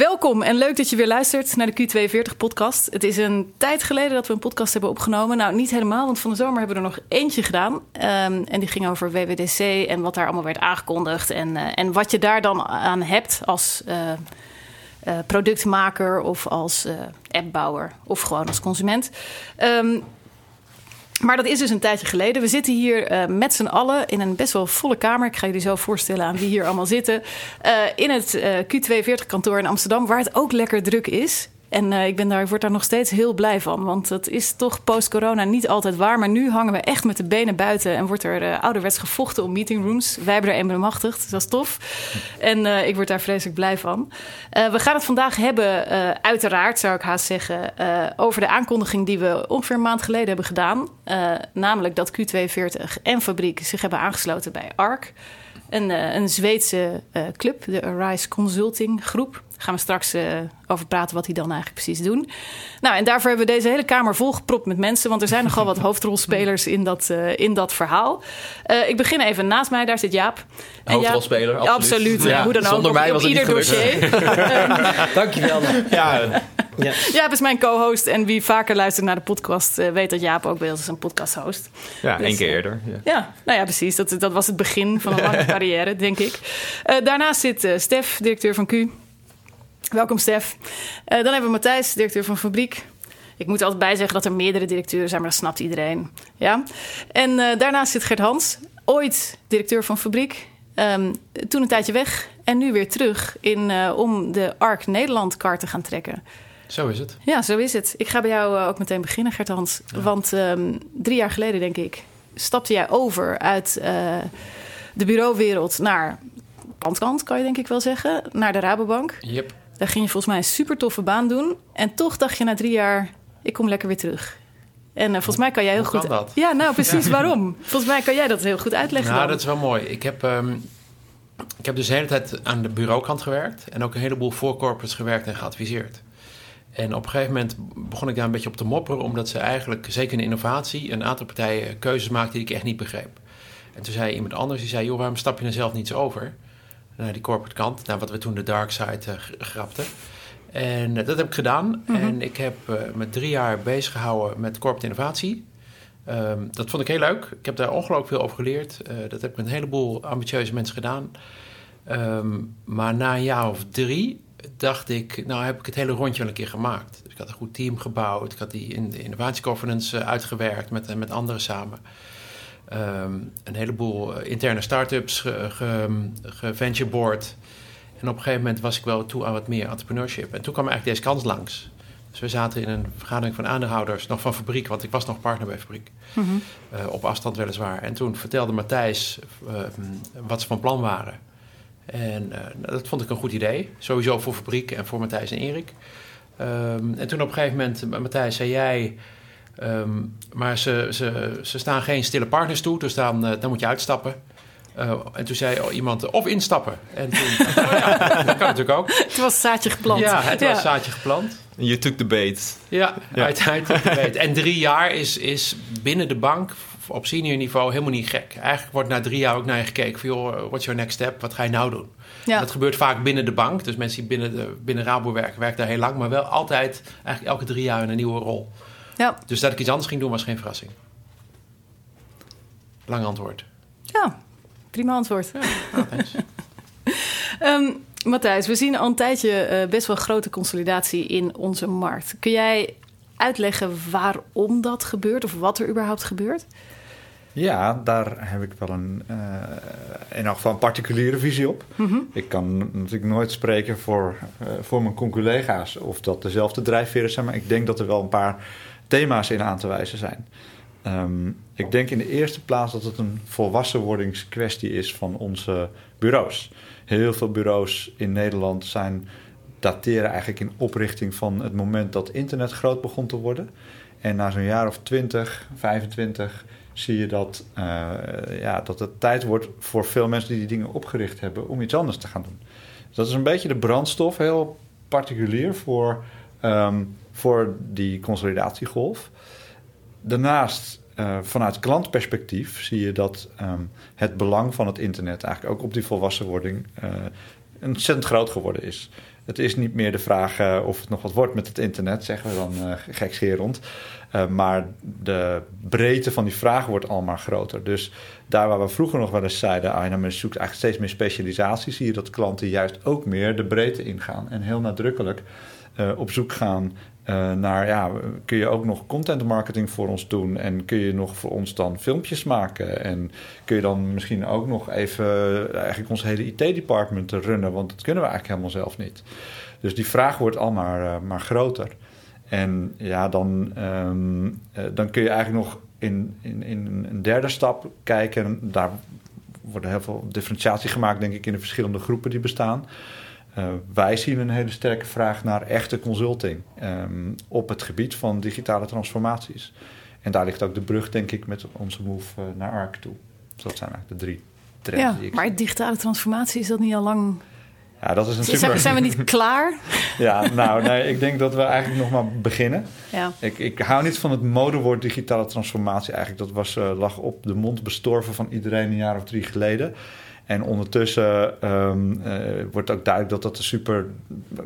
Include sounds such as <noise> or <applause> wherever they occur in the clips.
welkom en leuk dat je weer luistert naar de Q240-podcast. Het is een tijd geleden dat we een podcast hebben opgenomen. Nou, niet helemaal, want van de zomer hebben we er nog eentje gedaan. Um, en die ging over WWDC en wat daar allemaal werd aangekondigd. En, uh, en wat je daar dan aan hebt als uh, uh, productmaker of als appbouwer of gewoon als consument. Um, maar dat is dus een tijdje geleden. We zitten hier uh, met z'n allen in een best wel volle kamer. Ik ga jullie zo voorstellen aan wie hier allemaal zitten. Uh, in het uh, Q42-kantoor in Amsterdam, waar het ook lekker druk is. En uh, ik, ben daar, word daar nog steeds heel blij van. Want dat is toch post-corona niet altijd waar. Maar nu hangen we echt met de benen buiten. En wordt er uh, ouderwets gevochten om meetingrooms. Wij hebben er een bemachtigd. Dus dat is tof. En uh, ik word daar vreselijk blij van. we gaan het vandaag hebben, uiteraard zou ik haast zeggen... over de aankondiging die we ongeveer een maand geleden hebben gedaan. namelijk dat Q42 en Fabriek zich hebben aangesloten bij ARC. Een, een Zweedse club, de Arise Consulting Groep gaan we straks uh, over praten wat die dan eigenlijk precies doen. Nou, en daarvoor hebben we deze hele kamer volgepropt met mensen, want er zijn nogal wat <laughs> hoofdrolspelers in dat, uh, in dat verhaal. Uh, ik begin even naast mij, daar zit Jaap. En Hoofdrolspeler, Jaap, absoluut. absoluut ja, hoe dan ook. Zonder mij was op het ieder dossier. <laughs> Dankjewel. Ja. Ja. Jaap is mijn co-host en wie vaker luistert naar de podcast weet dat Jaap ook bij ons is een podcast-host. Ja, dus, één keer eerder. Ja. ja, nou ja, precies. Dat, dat was het begin van een lange <laughs> carrière, denk ik. daarnaast zit Stef, directeur van Q. Welkom, Stef. Uh, dan hebben we Matthijs, directeur van Fabriek. Ik moet altijd bijzeggen dat er meerdere directeuren zijn, maar dat snapt iedereen. Ja? En uh, daarnaast zit Gert Hans, ooit directeur van Fabriek. Um, toen een tijdje weg en nu weer terug in, uh, om de ARC Nederland kaart te gaan trekken. Zo is het. Ja, zo is het. Ik ga bij jou ook meteen beginnen, Gert Hans. Ja. Want um, drie jaar geleden, denk ik, stapte jij over uit de bureauwereld naar kantkant, kan je denk ik wel zeggen, naar de Rabobank. Yep. Daar ging je volgens mij een super toffe baan doen. En toch dacht je na drie jaar, ik kom lekker weer terug. En uh, volgens mij kan jij heel Hoe goed. Dat? Ja, nou <laughs> precies. Waarom? Volgens mij kan jij dat heel goed uitleggen. Nou, dan. dat is wel mooi. Ik heb, um, ik heb dus de hele tijd aan de bureaukant gewerkt. En ook een heleboel voor corporates gewerkt en geadviseerd. En op een gegeven moment begon ik daar een beetje op te mopperen, omdat ze eigenlijk, zeker in innovatie, een aantal partijen keuzes maakten die ik echt niet begreep. En toen zei iemand anders, die zei: Joh, waarom stap je er zelf niets over? Naar die corporate kant, naar wat we toen de dark side uh, grapten. En uh, dat heb ik gedaan. Mm -hmm. En ik heb me drie jaar bezig gehouden met corporate innovatie. Um, dat vond ik heel leuk. Ik heb daar ongelooflijk veel over geleerd. dat heb ik met een heleboel ambitieuze mensen gedaan. Um, maar na een jaar of drie dacht ik, nou heb ik het hele rondje wel een keer gemaakt. Dus ik had een goed team gebouwd. Ik had die in de innovatiegovernance uitgewerkt met, met anderen samen. Um, een heleboel interne start-ups geventureboard. Ge, ge en op een gegeven moment was ik wel toe aan wat meer entrepreneurship. En toen kwam eigenlijk deze kans langs. Dus we zaten in een vergadering van aandeelhouders, nog van fabriek, want ik was nog partner bij fabriek. Mm -hmm. uh, op afstand weliswaar. En toen vertelde Matthijs uh, wat ze van plan waren. En uh, dat vond ik een goed idee. Sowieso voor fabriek en voor Matthijs en Erik. Um, en toen op een gegeven moment, Matthijs, zei jij. Um, maar ze, ze, ze staan geen stille partners toe, dus dan, uh, dan moet je uitstappen. Uh, en toen zei oh, iemand, of instappen. En toen, <laughs> oh ja, dat kan natuurlijk ook. Het was zaadje geplant. Ja, het ja. was zaadje geplant. Je took the bait. Ja, ja. Took the bait. En drie jaar is, is binnen de bank op senior niveau helemaal niet gek. Eigenlijk wordt na drie jaar ook naar je gekeken van... joh, what's your next step? Wat ga je nou doen? Ja. Dat gebeurt vaak binnen de bank. Dus mensen die binnen, de, binnen Rabo werken, werken daar heel lang... maar wel altijd, eigenlijk elke drie jaar in een nieuwe rol. Ja. Dus dat ik iets anders ging doen was geen verrassing. Lang antwoord. Ja, prima antwoord. Ja, nou, <laughs> um, Matthijs, we zien al een tijdje uh, best wel grote consolidatie in onze markt. Kun jij uitleggen waarom dat gebeurt of wat er überhaupt gebeurt? Ja, daar heb ik wel een, uh, in elk geval een particuliere visie op. Mm -hmm. Ik kan natuurlijk nooit spreken voor, uh, voor mijn collega's of dat dezelfde drijfveren zijn, maar ik denk dat er wel een paar thema's in aan te wijzen zijn. Um, ik denk in de eerste plaats dat het een volwassenwordingskwestie is van onze bureaus. Heel veel bureaus in Nederland zijn, dateren eigenlijk in oprichting van het moment dat internet groot begon te worden. En na zo'n jaar of 20, 25 zie je dat, uh, ja, dat het tijd wordt voor veel mensen die die dingen opgericht hebben om iets anders te gaan doen. Dus dat is een beetje de brandstof, heel particulier voor, um, voor die consolidatiegolf. Daarnaast, uh, vanuit klantperspectief, zie je dat um, het belang van het internet eigenlijk ook op die volwassenwording uh, ontzettend groot geworden is. Het is niet meer de vraag eh, of het nog wat wordt met het internet, zeggen we dan uh, gekscherend. Maar de breedte van die vraag wordt allemaal groter. Dus daar waar we vroeger nog wel eens zeiden, ah, nou, zoekt eigenlijk steeds meer specialisatie, zie je dat klanten juist ook meer de breedte ingaan en heel nadrukkelijk op zoek gaan uh, naar, ja, kun je ook nog content marketing voor ons doen? En kun je nog voor ons dan filmpjes maken? En kun je dan misschien ook nog even eigenlijk ons hele IT-department runnen? Want dat kunnen we eigenlijk helemaal zelf niet. Dus die vraag wordt al maar, uh, maar groter. En ja, dan, uh, dan kun je eigenlijk nog in, in, in een derde stap kijken. Daar wordt heel veel differentiatie gemaakt, denk ik, in de verschillende groepen die bestaan. Uh, wij zien een hele sterke vraag naar echte consulting um, op het gebied van digitale transformaties. En daar ligt ook de brug, denk ik, met onze move uh, naar ARC toe. Dus dat zijn eigenlijk de drie trends. Ja, die ik maar zie. digitale transformatie is dat niet al lang. Ja, dat is een Zijn, super... zijn we niet <laughs> klaar? Ja, nou, nee, ik denk dat we eigenlijk nog maar beginnen. Ja. Ik, ik hou niet van het modewoord digitale transformatie. Eigenlijk, dat was, uh, lag op de mond bestorven van iedereen een jaar of drie geleden. En ondertussen um, uh, wordt ook duidelijk dat dat een super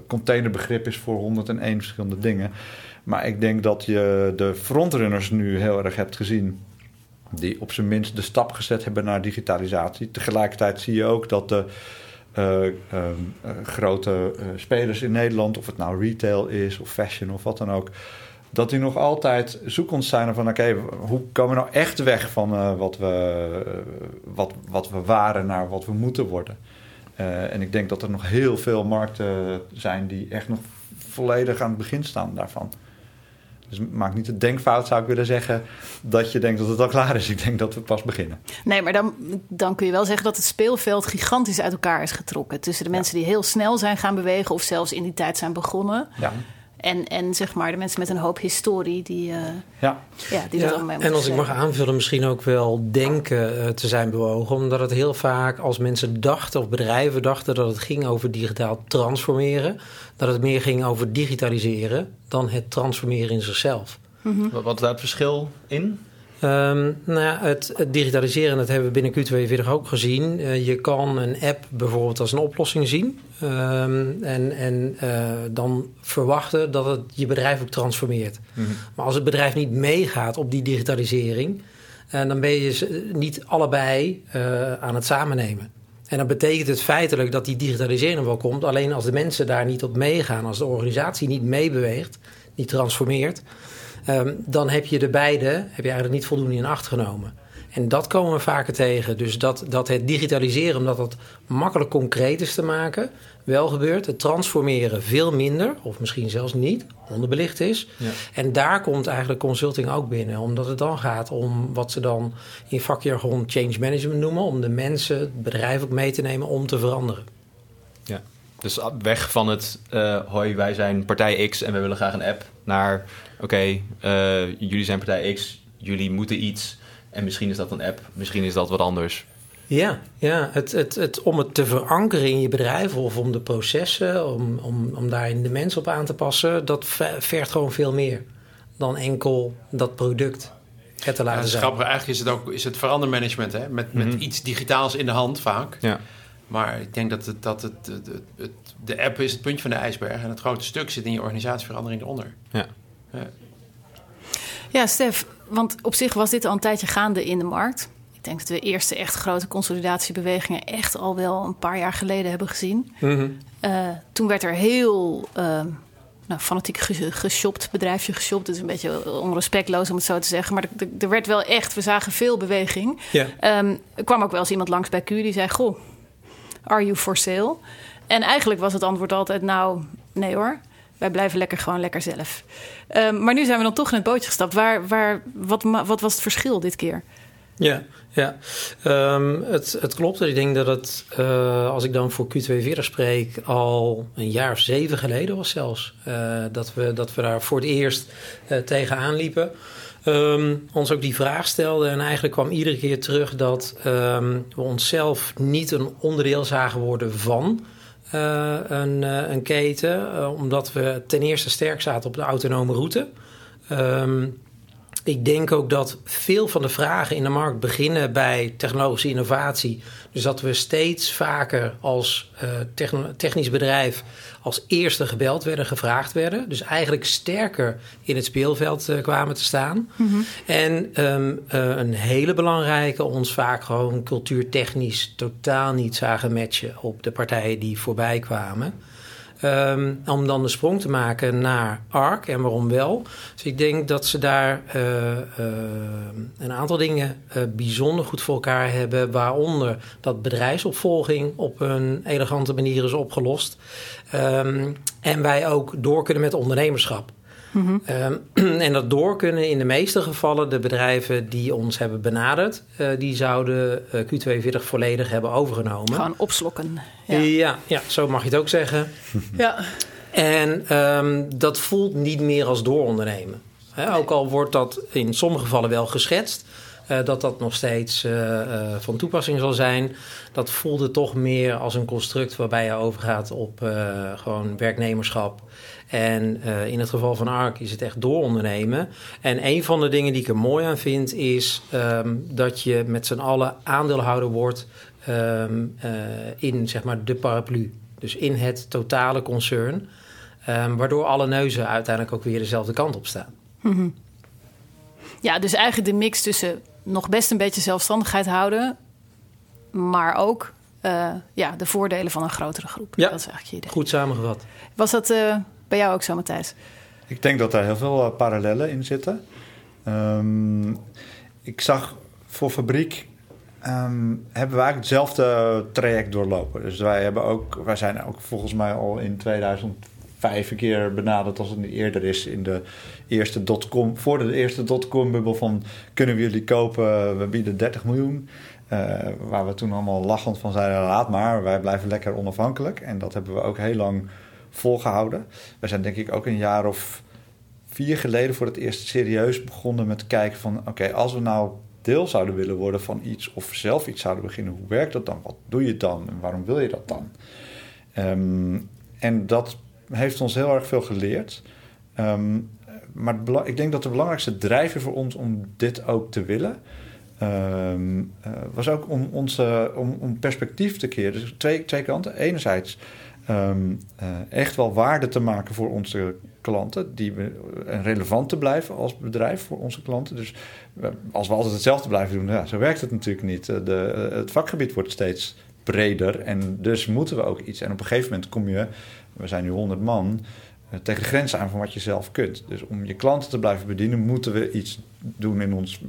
containerbegrip is voor 101 verschillende dingen. Maar ik denk dat je de frontrunners nu heel erg hebt gezien. Die op zijn minst de stap gezet hebben naar digitalisatie. Tegelijkertijd zie je ook dat de uh, uh, grote spelers in Nederland, of het nou retail is of fashion of wat dan ook dat die nog altijd zoekend zijn van... oké, okay, hoe komen we nou echt weg van uh, wat, we, uh, wat, wat we waren naar wat we moeten worden? Uh, en ik denk dat er nog heel veel markten zijn die echt nog volledig aan het begin staan daarvan. Dus maak niet de denkfout, zou ik willen zeggen, dat je denkt dat het al klaar is. Ik denk dat we pas beginnen. Nee, maar dan, dan kun je wel zeggen dat het speelveld gigantisch uit elkaar is getrokken. Tussen de ja. mensen die heel snel zijn gaan bewegen of zelfs in die tijd zijn begonnen. Ja. En, en zeg maar de mensen met een hoop historie die, uh, ja. Ja, die ja, dat allemaal En als ik mag aanvullen, misschien ook wel denken uh, te zijn bewogen. Omdat het heel vaak als mensen dachten of bedrijven dachten dat het ging over digitaal transformeren. Dat het meer ging over digitaliseren dan het transformeren in zichzelf. Mm -hmm. Wat is daar het verschil in? Um, nou ja, het, het, digitaliseren, dat hebben we binnen Q42 ook gezien. Uh, je kan een app bijvoorbeeld als een oplossing zien. Um, en en uh, dan verwachten dat het je bedrijf ook transformeert. Mm -hmm. Maar als het bedrijf niet meegaat op die digitalisering... Uh, dan ben je niet allebei aan het samennemen. En dan betekent het feitelijk dat die digitalisering wel komt. Alleen als de mensen daar niet op meegaan, als de organisatie niet meebeweegt, niet transformeert... Um, dan heb je de beide heb je eigenlijk niet voldoende in acht genomen. En dat komen we vaker tegen. Dus dat, dat het digitaliseren, omdat het makkelijk concreet is te maken, wel gebeurt. Het transformeren veel minder, of misschien zelfs niet, onderbelicht is. Ja. En daar komt eigenlijk consulting ook binnen. Omdat het dan gaat om wat ze dan in vakjargon change management noemen. Om de mensen, het bedrijf ook mee te nemen om te veranderen. Dus weg van het, uh, hoi, wij zijn partij X en we willen graag een app, naar, oké, okay, uh, jullie zijn partij X, jullie moeten iets en misschien is dat een app, misschien is dat wat anders. Ja, ja het, het, het, om het te verankeren in je bedrijf of om de processen, om, om, om daarin de mensen op aan te passen, dat vergt gewoon veel meer dan enkel dat product. Het te laten ja, zijn. Grappig, eigenlijk is het ook is het verandermanagement, hè? Met, met mm -hmm. iets digitaals in de hand vaak. Ja. Maar ik denk dat, het, dat het, het, het, de app is het puntje van de ijsberg. En het grote stuk zit in je organisatieverandering eronder. Ja. ja. Ja, Stef, want op zich was dit al een tijdje gaande in de markt. Ik denk dat we eerste echt grote consolidatiebewegingen echt al wel een paar jaar geleden hebben gezien. Mm -hmm. uh, toen werd er heel uh, nou, fanatiek geshopt, bedrijfje geshopt. Het is een beetje onrespectloos om het zo te zeggen. Maar er werd wel echt, we zagen veel beweging. Ja. Um, er kwam ook wel eens iemand langs bij Q die zei: Goh, are you for sale? En eigenlijk was het antwoord altijd: Nou, nee hoor. Wij blijven lekker gewoon lekker zelf. Um, maar nu zijn we dan toch in het bootje gestapt. Waar, waar, wat, wat was het verschil dit keer? Ja, ja. Um, het, het klopt. Ik denk dat het, uh, als ik dan voor Q42 spreek, al een jaar of zeven geleden was zelfs. Uh, dat, we, dat we daar voor het eerst uh, tegenaan liepen. Um, ons ook die vraag stelden. En eigenlijk kwam iedere keer terug dat um, we onszelf niet een onderdeel zagen worden van uh, een, uh, een, keten. Uh, omdat we ten eerste sterk zaten op de autonome route. Um, ik denk ook dat veel van de vragen in de markt beginnen bij technologische innovatie. Dus dat we steeds vaker als uh, technisch bedrijf als eerste gebeld werden, gevraagd werden. Dus eigenlijk sterker in het speelveld uh, kwamen te staan. Mm -hmm. En um, uh, een hele belangrijke, ons vaak gewoon cultuurtechnisch totaal niet zagen matchen op de partijen die voorbij kwamen. Um, om dan de sprong te maken naar ARC en waarom wel. Dus ik denk dat ze daar uh, uh, een aantal dingen uh, bijzonder goed voor elkaar hebben. Waaronder dat bedrijfsopvolging op een elegante manier is opgelost. Um, en wij ook door kunnen met ondernemerschap. Mm -hmm. um, en dat door kunnen in de meeste gevallen de bedrijven die ons hebben benaderd, uh, die zouden uh, Q42 volledig hebben overgenomen. Gewoon opslokken. Ja, ja, ja zo mag je het ook zeggen. <laughs> ja. En um, dat voelt niet meer als doorondernemen. He, ook al wordt dat in sommige gevallen wel geschetst. Uh, dat dat nog steeds uh, uh, van toepassing zal zijn. Dat voelde toch meer als een construct waarbij je overgaat op gewoon werknemerschap. En in het geval van ARC is het echt doorondernemen. En een van de dingen die ik er mooi aan vind is um, dat je met z'n allen aandeelhouder wordt um, in zeg maar de paraplu. Dus in het totale concern. Um, waardoor alle neuzen uiteindelijk ook weer dezelfde kant op staan. Mm -hmm. Ja, dus eigenlijk de mix tussen nog best een beetje zelfstandigheid houden, maar ook uh, ja, de voordelen van een grotere groep. Ja, dat is eigenlijk je idee. goed samengevat. Was dat uh, bij jou ook zo, Matthijs? Ik denk dat daar heel veel uh, parallellen in zitten. Um, ik zag voor fabriek um, hebben wij hetzelfde traject doorlopen. Dus wij, hebben ook, wij zijn ook volgens mij al in 2000 vijf keer benaderd als het niet eerder is in de eerste dotcom, voor de eerste dotcom-bubbel van kunnen we jullie kopen, we bieden 30 miljoen. Uh, waar we toen allemaal lachend van zeiden, laat maar, wij blijven lekker onafhankelijk. En dat hebben we ook heel lang volgehouden. We zijn denk ik ook een jaar of vier geleden voor het eerst serieus begonnen met kijken van... oké, als we nou deel zouden willen worden van iets of zelf iets zouden beginnen... hoe werkt dat dan? Wat doe je dan? En waarom wil je dat dan? Um, en dat heeft ons heel erg veel geleerd. Um, maar ik denk dat de belangrijkste drijver voor ons om dit ook te willen... Um, uh, was ook om, onze, om, om perspectief te keren. Dus twee, twee kanten. Enerzijds um, uh, echt wel waarde te maken voor onze klanten... Die we, en relevant te blijven als bedrijf voor onze klanten. Dus uh, als we altijd hetzelfde blijven doen... Ja, zo werkt het natuurlijk niet. De, het vakgebied wordt steeds breder en dus moeten we ook iets. En op een gegeven moment kom je we zijn nu 100 man, tegen de grenzen aan van wat je zelf kunt. Dus om je klanten te blijven bedienen, moeten we iets doen in ons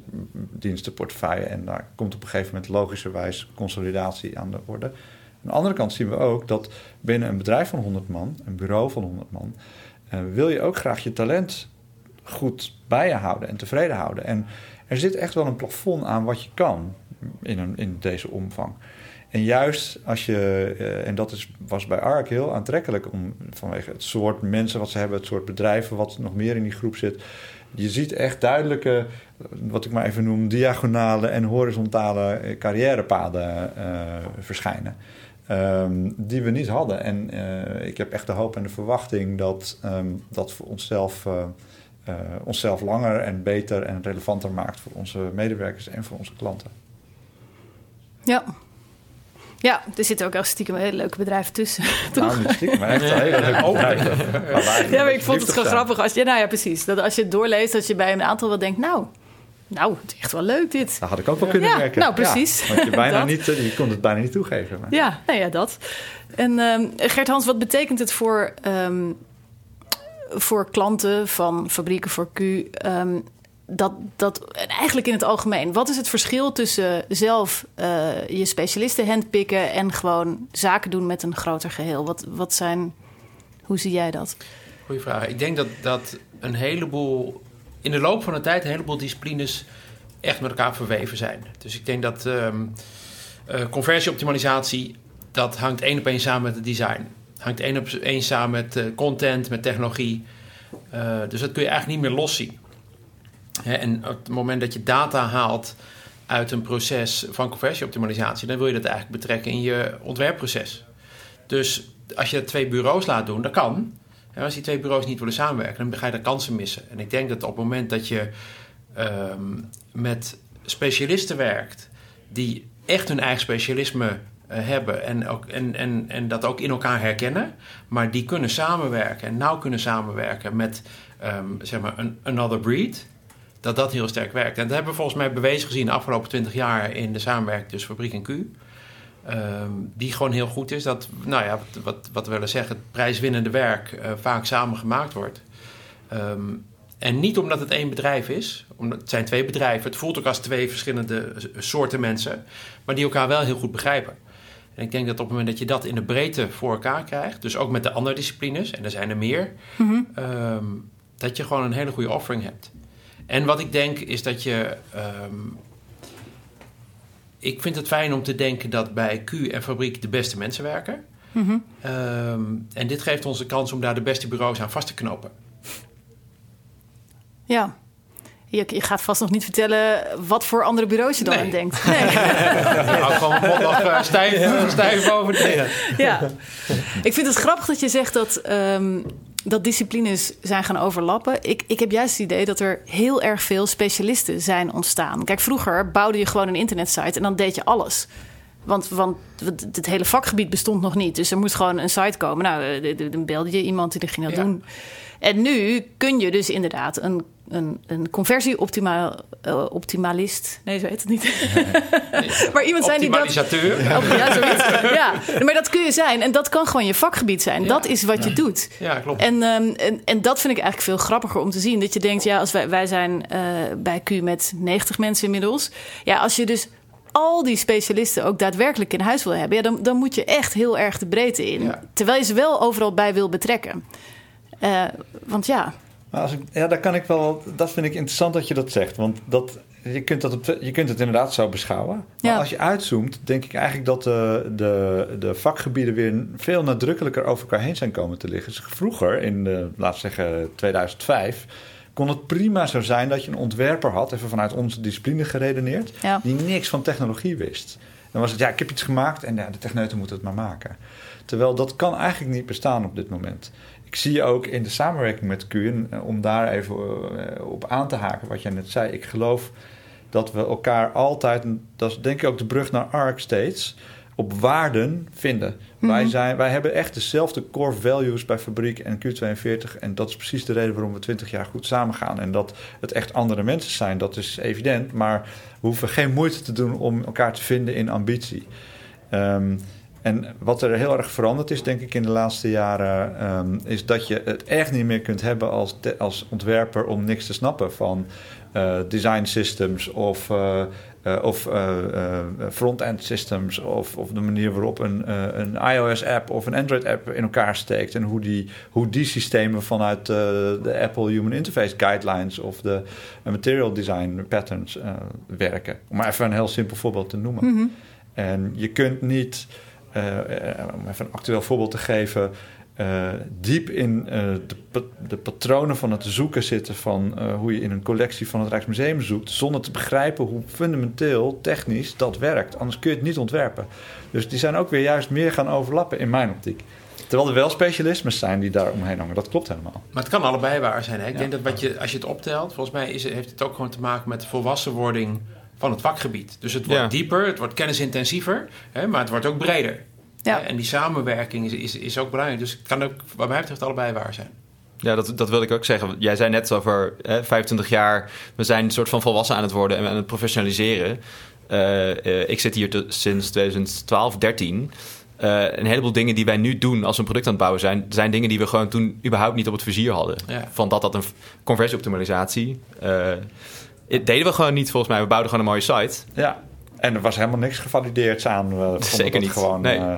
dienstenportefeuille. En daar komt op een gegeven moment logischerwijs consolidatie aan de orde. Aan de andere kant zien we ook dat binnen een bedrijf van 100 man, een bureau van 100 man, uh, wil je ook graag je talent goed bij je houden en tevreden houden. En er zit echt wel een plafond aan wat je kan in, een, in deze omvang. En juist als je, uh, en dat is, was bij ARK heel aantrekkelijk om, vanwege het soort mensen wat ze hebben, het soort bedrijven wat nog meer in die groep zit. Je ziet echt duidelijke, wat ik maar even noem, diagonale en horizontale carrièrepaden uh, verschijnen. Um, die we niet hadden. En uh, ik heb echt de hoop en de verwachting dat um, dat voor onszelf, onszelf langer en beter en relevanter maakt voor onze medewerkers en voor onze klanten. Ja, ja, er zitten ook echt stiekem hele leuke bedrijven tussen. <laughs> Nou, niet stiekem, maar echt een hele leuke bedrijven. Ja, maar ik vond het gewoon grappig. Als je, nou ja, precies. Dat als je het doorleest, dat je bij een aantal wel denkt... nou, nou, het is echt wel leuk dit. Dat had ik ook wel kunnen ja, werken. Nou, precies. Ja, want je, <laughs> bijna niet, je kon het bijna niet toegeven. Maar. Ja, nou ja, dat. En um, Gert-Hans, wat betekent het voor, um, voor klanten van fabrieken voor Q... Um, dat, dat eigenlijk in het algemeen. Wat is het verschil tussen zelf uh, je specialisten handpikken en gewoon zaken doen met een groter geheel? Wat, wat zijn, hoe zie jij dat? Goeie vraag. Ik denk dat, dat een heleboel, in de loop van de tijd, een heleboel disciplines echt met elkaar verweven zijn. Dus ik denk dat um, uh, conversieoptimalisatie, dat hangt één op één samen met het design. Hangt één op één samen met uh, content, met technologie. Uh, dus dat kun je eigenlijk niet meer loszien. En op het moment dat je data haalt uit een proces van conversieoptimalisatie, dan wil je dat eigenlijk betrekken in je ontwerpproces. Dus als je twee bureaus laat doen, dat kan. En als die twee bureaus niet willen samenwerken, dan ga je daar kansen missen. En ik denk dat op het moment dat je ehm, met specialisten werkt die echt hun eigen specialisme eh, hebben en, ook, en, en, en dat ook in elkaar herkennen, maar die kunnen samenwerken en nauw kunnen samenwerken met ehm, zeg maar een another breed, dat dat heel sterk werkt. En dat hebben we volgens mij bewezen gezien de afgelopen 20 jaar in de samenwerking tussen Fabriek en Q. Ehm, die gewoon heel goed is. Dat, nou ja, wat, wat, wat we willen zeggen, het prijswinnende werk uh, vaak samen gemaakt wordt. Ehm, en niet omdat het één bedrijf is, omdat het zijn twee bedrijven. Het voelt ook als twee verschillende soorten mensen, maar die elkaar wel heel goed begrijpen. En ik denk dat op het moment dat je dat in de breedte voor elkaar krijgt, dus ook met de andere disciplines, en er zijn er meer, mm -hmm. dat je gewoon een hele goede offering hebt. En wat ik denk is dat je. Um, ik vind het fijn om te denken dat bij Q en fabriek de beste mensen werken. Mm -hmm. um, en dit geeft ons de kans om daar de beste bureaus aan vast te knopen. Ja. Je, je, gaat vast nog niet vertellen wat voor andere bureaus je dan nee. aan denkt. Nee. nou, <laughs> gewoon nog uh, stijf, stijf over tegen. Ja. Ik vind het grappig dat je zegt dat, um, dat disciplines zijn gaan overlappen. Ik, ik heb juist het idee dat er heel erg veel specialisten zijn ontstaan. Kijk, vroeger bouwde je gewoon een internetsite en dan deed je alles. Want, want het hele vakgebied bestond nog niet. Dus er moest gewoon een site komen. Nou, dan belde je iemand die ging dat ja. doen. En nu kun je dus inderdaad een, een, een conversie-optimalist. nee, zo heet het niet. Nee. <laughs> maar iemand zijn die dat. Optimalisateur. Ja, zoiets. ja, maar dat kun je zijn. En dat kan gewoon je vakgebied zijn. Ja. Dat is wat je doet. Ja, klopt. En, um, en, en dat vind ik eigenlijk veel grappiger om te zien. Dat je denkt, ja, als wij, wij zijn uh, bij Q met 90 mensen inmiddels. Ja, als je dus al die specialisten ook daadwerkelijk in huis wil hebben, ja, dan, dan moet je echt heel erg de breedte in. Ja. Terwijl je ze wel overal bij wil betrekken. Uh, want ja. Maar als ik, ja, daar kan ik wel. Dat vind ik interessant dat je dat zegt. Want dat, je, kunt dat op, je kunt het inderdaad zo beschouwen. Maar ja. als je uitzoomt, denk ik eigenlijk dat de, de, de vakgebieden weer veel nadrukkelijker over elkaar heen zijn komen te liggen. Dus vroeger, in de, we zeggen 2005 kon het prima zo zijn dat je een ontwerper had, even vanuit onze discipline geredeneerd, ja. die niks van technologie wist. Dan was het, ja, ik heb iets gemaakt en ja, de techneuten moeten het maar maken. Terwijl dat kan eigenlijk niet bestaan op dit moment. Ik zie ook in de samenwerking met Q, om daar even op aan te haken wat jij net zei, ik geloof dat we elkaar altijd, dat is denk ik ook de brug naar ARC steeds, op waarden vinden. Mm Mhm. -hmm. wij, zijn, wij hebben echt dezelfde core values bij Fabriek en Q42. En dat is precies de reden waarom we 20 jaar goed samen gaan. En dat het echt andere mensen zijn, dat is evident. Maar we hoeven geen moeite te doen om elkaar te vinden in ambitie. Um, en wat er heel erg veranderd is, denk ik, in de laatste jaren, um, is dat je het echt niet meer kunt hebben als, als ontwerper om niks te snappen van uh, design systems of. Uh, uh, of front-end systems, of, of de manier waarop een, een iOS-app of een Android-app in elkaar steekt. En hoe die, hoe die systemen vanuit de Apple Human Interface Guidelines of de Material Design Patterns werken. Om maar even een heel simpel voorbeeld te noemen. Mm -hmm. En je kunt niet, om even een actueel voorbeeld te geven. Uh, diep in uh, de, de, patronen van het zoeken zitten van uh, hoe je in een collectie van het Rijksmuseum zoekt, zonder te begrijpen hoe fundamenteel technisch dat werkt. Anders kun je het niet ontwerpen. Dus die zijn ook weer juist meer gaan overlappen in mijn optiek. Terwijl er wel specialismes zijn die daar omheen hangen. Dat klopt helemaal. Maar het kan allebei waar zijn. Hè? Ik ja. denk dat wat je, als je het optelt, volgens mij is, heeft het ook gewoon te maken met de volwassenwording van het vakgebied. Dus het wordt ja. dieper, het wordt kennisintensiever, hè, maar het wordt ook breder. Ja. En die samenwerking is, is, is ook belangrijk. Dus het kan ook, wat mij betreft, allebei waar zijn. Ja, dat, dat wilde ik ook zeggen. Jij zei net over hè, 25 jaar, we zijn een soort van volwassen aan het worden en aan het professionaliseren. Uh, uh, ik zit hier te, sinds 2012, 13. Uh, een heleboel dingen die wij nu doen als we een product aan het bouwen zijn, zijn dingen die we gewoon toen überhaupt niet op het vizier hadden. Ja. Van dat dat een conversieoptimalisatie. Deden we gewoon niet volgens mij. We bouwden gewoon een mooie site. Ja. En er was helemaal niks gevalideerd aan. We <laughs> Zeker niet. Gewoon, nee. uh,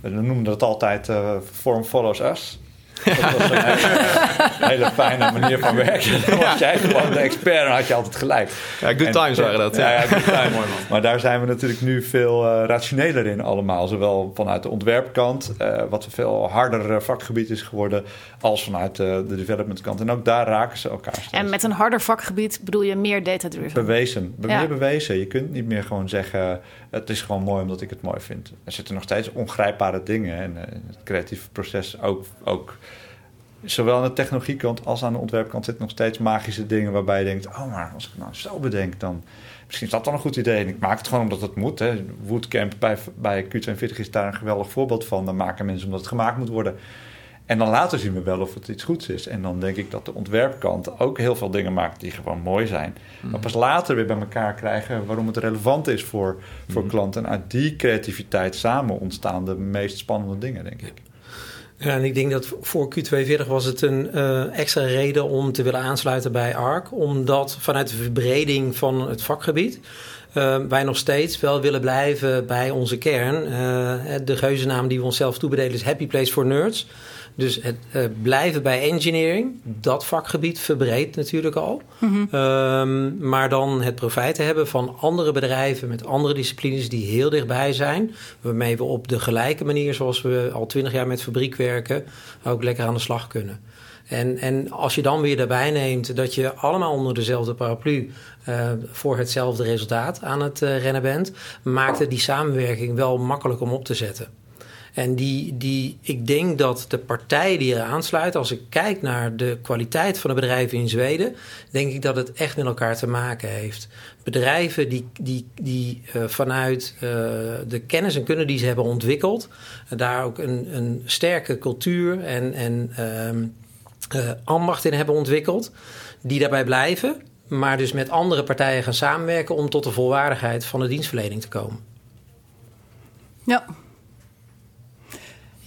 we noemden het altijd uh, form follows us. Dat was een hele, hele, fijne manier van werken. Dan was jij gewoon de expert en had je altijd gelijk. Ja, good times waren dat. Ja, ja good time. maar daar zijn we natuurlijk nu veel uh, rationeler in allemaal. Zowel vanuit de ontwerpkant, uh, wat een veel harder vakgebied is geworden, als vanuit de, de developmentkant. En ook daar raken ze elkaar steeds. En met een harder vakgebied bedoel je meer data-driven? Bewezen. Ja. Meer bewezen. Je kunt niet meer gewoon zeggen, het is gewoon mooi omdat ik het mooi vind. Er zitten nog steeds ongrijpbare dingen. En uh, het creatieve proces ook... ook zowel aan de technologiekant als aan de ontwerpkant zitten nog steeds magische dingen waarbij je denkt: oh, maar als ik het nou zo bedenk, dan misschien is dat dan een goed idee. En ik maak het gewoon omdat het moet. Hè. Woodcamp bij, bij Q42 is daar een geweldig voorbeeld van. Dan maken mensen omdat het gemaakt moet worden. En dan later zien we wel of het iets goeds is. En dan denk ik dat de ontwerpkant ook heel veel dingen maakt die gewoon mooi zijn. Maar pas later weer bij elkaar krijgen waarom het relevant is voor, voor klanten. En uit die creativiteit samen ontstaan de meest spannende dingen, denk ik. Ja, en ik denk dat voor Q42 was het een uh, extra reden om te willen aansluiten bij ARC. Omdat vanuit de verbreding van het vakgebied uh, wij nog steeds wel willen blijven bij onze kern. Uh, de geuzennaam die we onszelf toebedelen is Happy Place for Nerds. Dus het uh, blijven bij engineering, dat vakgebied verbreedt natuurlijk al. Mm -hmm. um, maar dan het profijt hebben van andere bedrijven met andere disciplines die heel dichtbij zijn. Waarmee we op de gelijke manier zoals we al twintig jaar met fabriek werken, ook lekker aan de slag kunnen. En, en als je dan weer daarbij neemt dat je allemaal onder dezelfde paraplu uh, voor hetzelfde resultaat aan het uh, rennen bent, maakt het die samenwerking wel makkelijk om op te zetten. En die, die, ik denk dat de partijen die er aansluiten, als ik kijk naar de kwaliteit van de bedrijven in Zweden, denk ik dat het echt met elkaar te maken heeft. Bedrijven die, die, die uh, vanuit uh, de kennis en kunde die ze hebben ontwikkeld, daar ook een, een sterke cultuur en, en uh, ambacht in hebben ontwikkeld, die daarbij blijven, maar dus met andere partijen gaan samenwerken om tot de volwaardigheid van de dienstverlening te komen. Ja,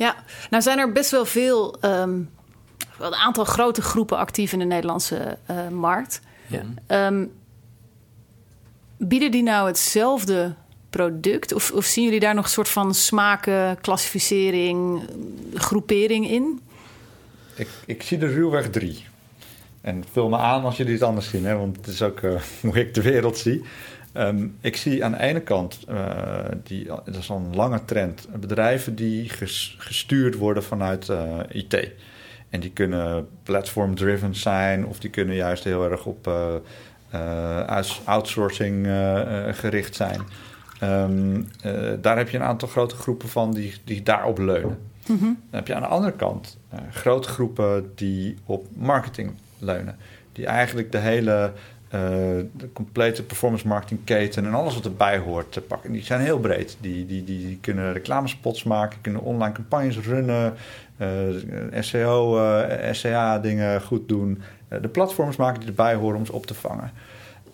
ja, nou zijn er best wel veel, um, een aantal grote groepen actief in de Nederlandse uh, markt. Ja. Um, bieden die nou hetzelfde product? Of, of, zien jullie daar nog een soort van smaken, klassificering, groepering in? Ik, ik zie er ruwweg drie. En vul me aan als jullie het anders zien, hè? want het is ook uh, <laughs> hoe ik de wereld zie. Um, ik zie aan de ene kant, uh, die, dat is al een lange trend, bedrijven die ges, gestuurd worden vanuit uh, IT. En die kunnen platform-driven zijn of die kunnen juist heel erg op uh, outsourcing gericht zijn. Um, daar heb je een aantal grote groepen van die, die daarop leunen. Mm -hmm. Dan heb je aan de andere kant grote groepen die op marketing leunen. Die eigenlijk de hele de complete performance marketing keten en alles wat erbij hoort te pakken. Die zijn heel breed. Die, die, die, kunnen reclamespots maken, kunnen online campagnes runnen, uh, SEO, uh, SEA dingen goed doen. de platforms maken die erbij horen om ze op te vangen.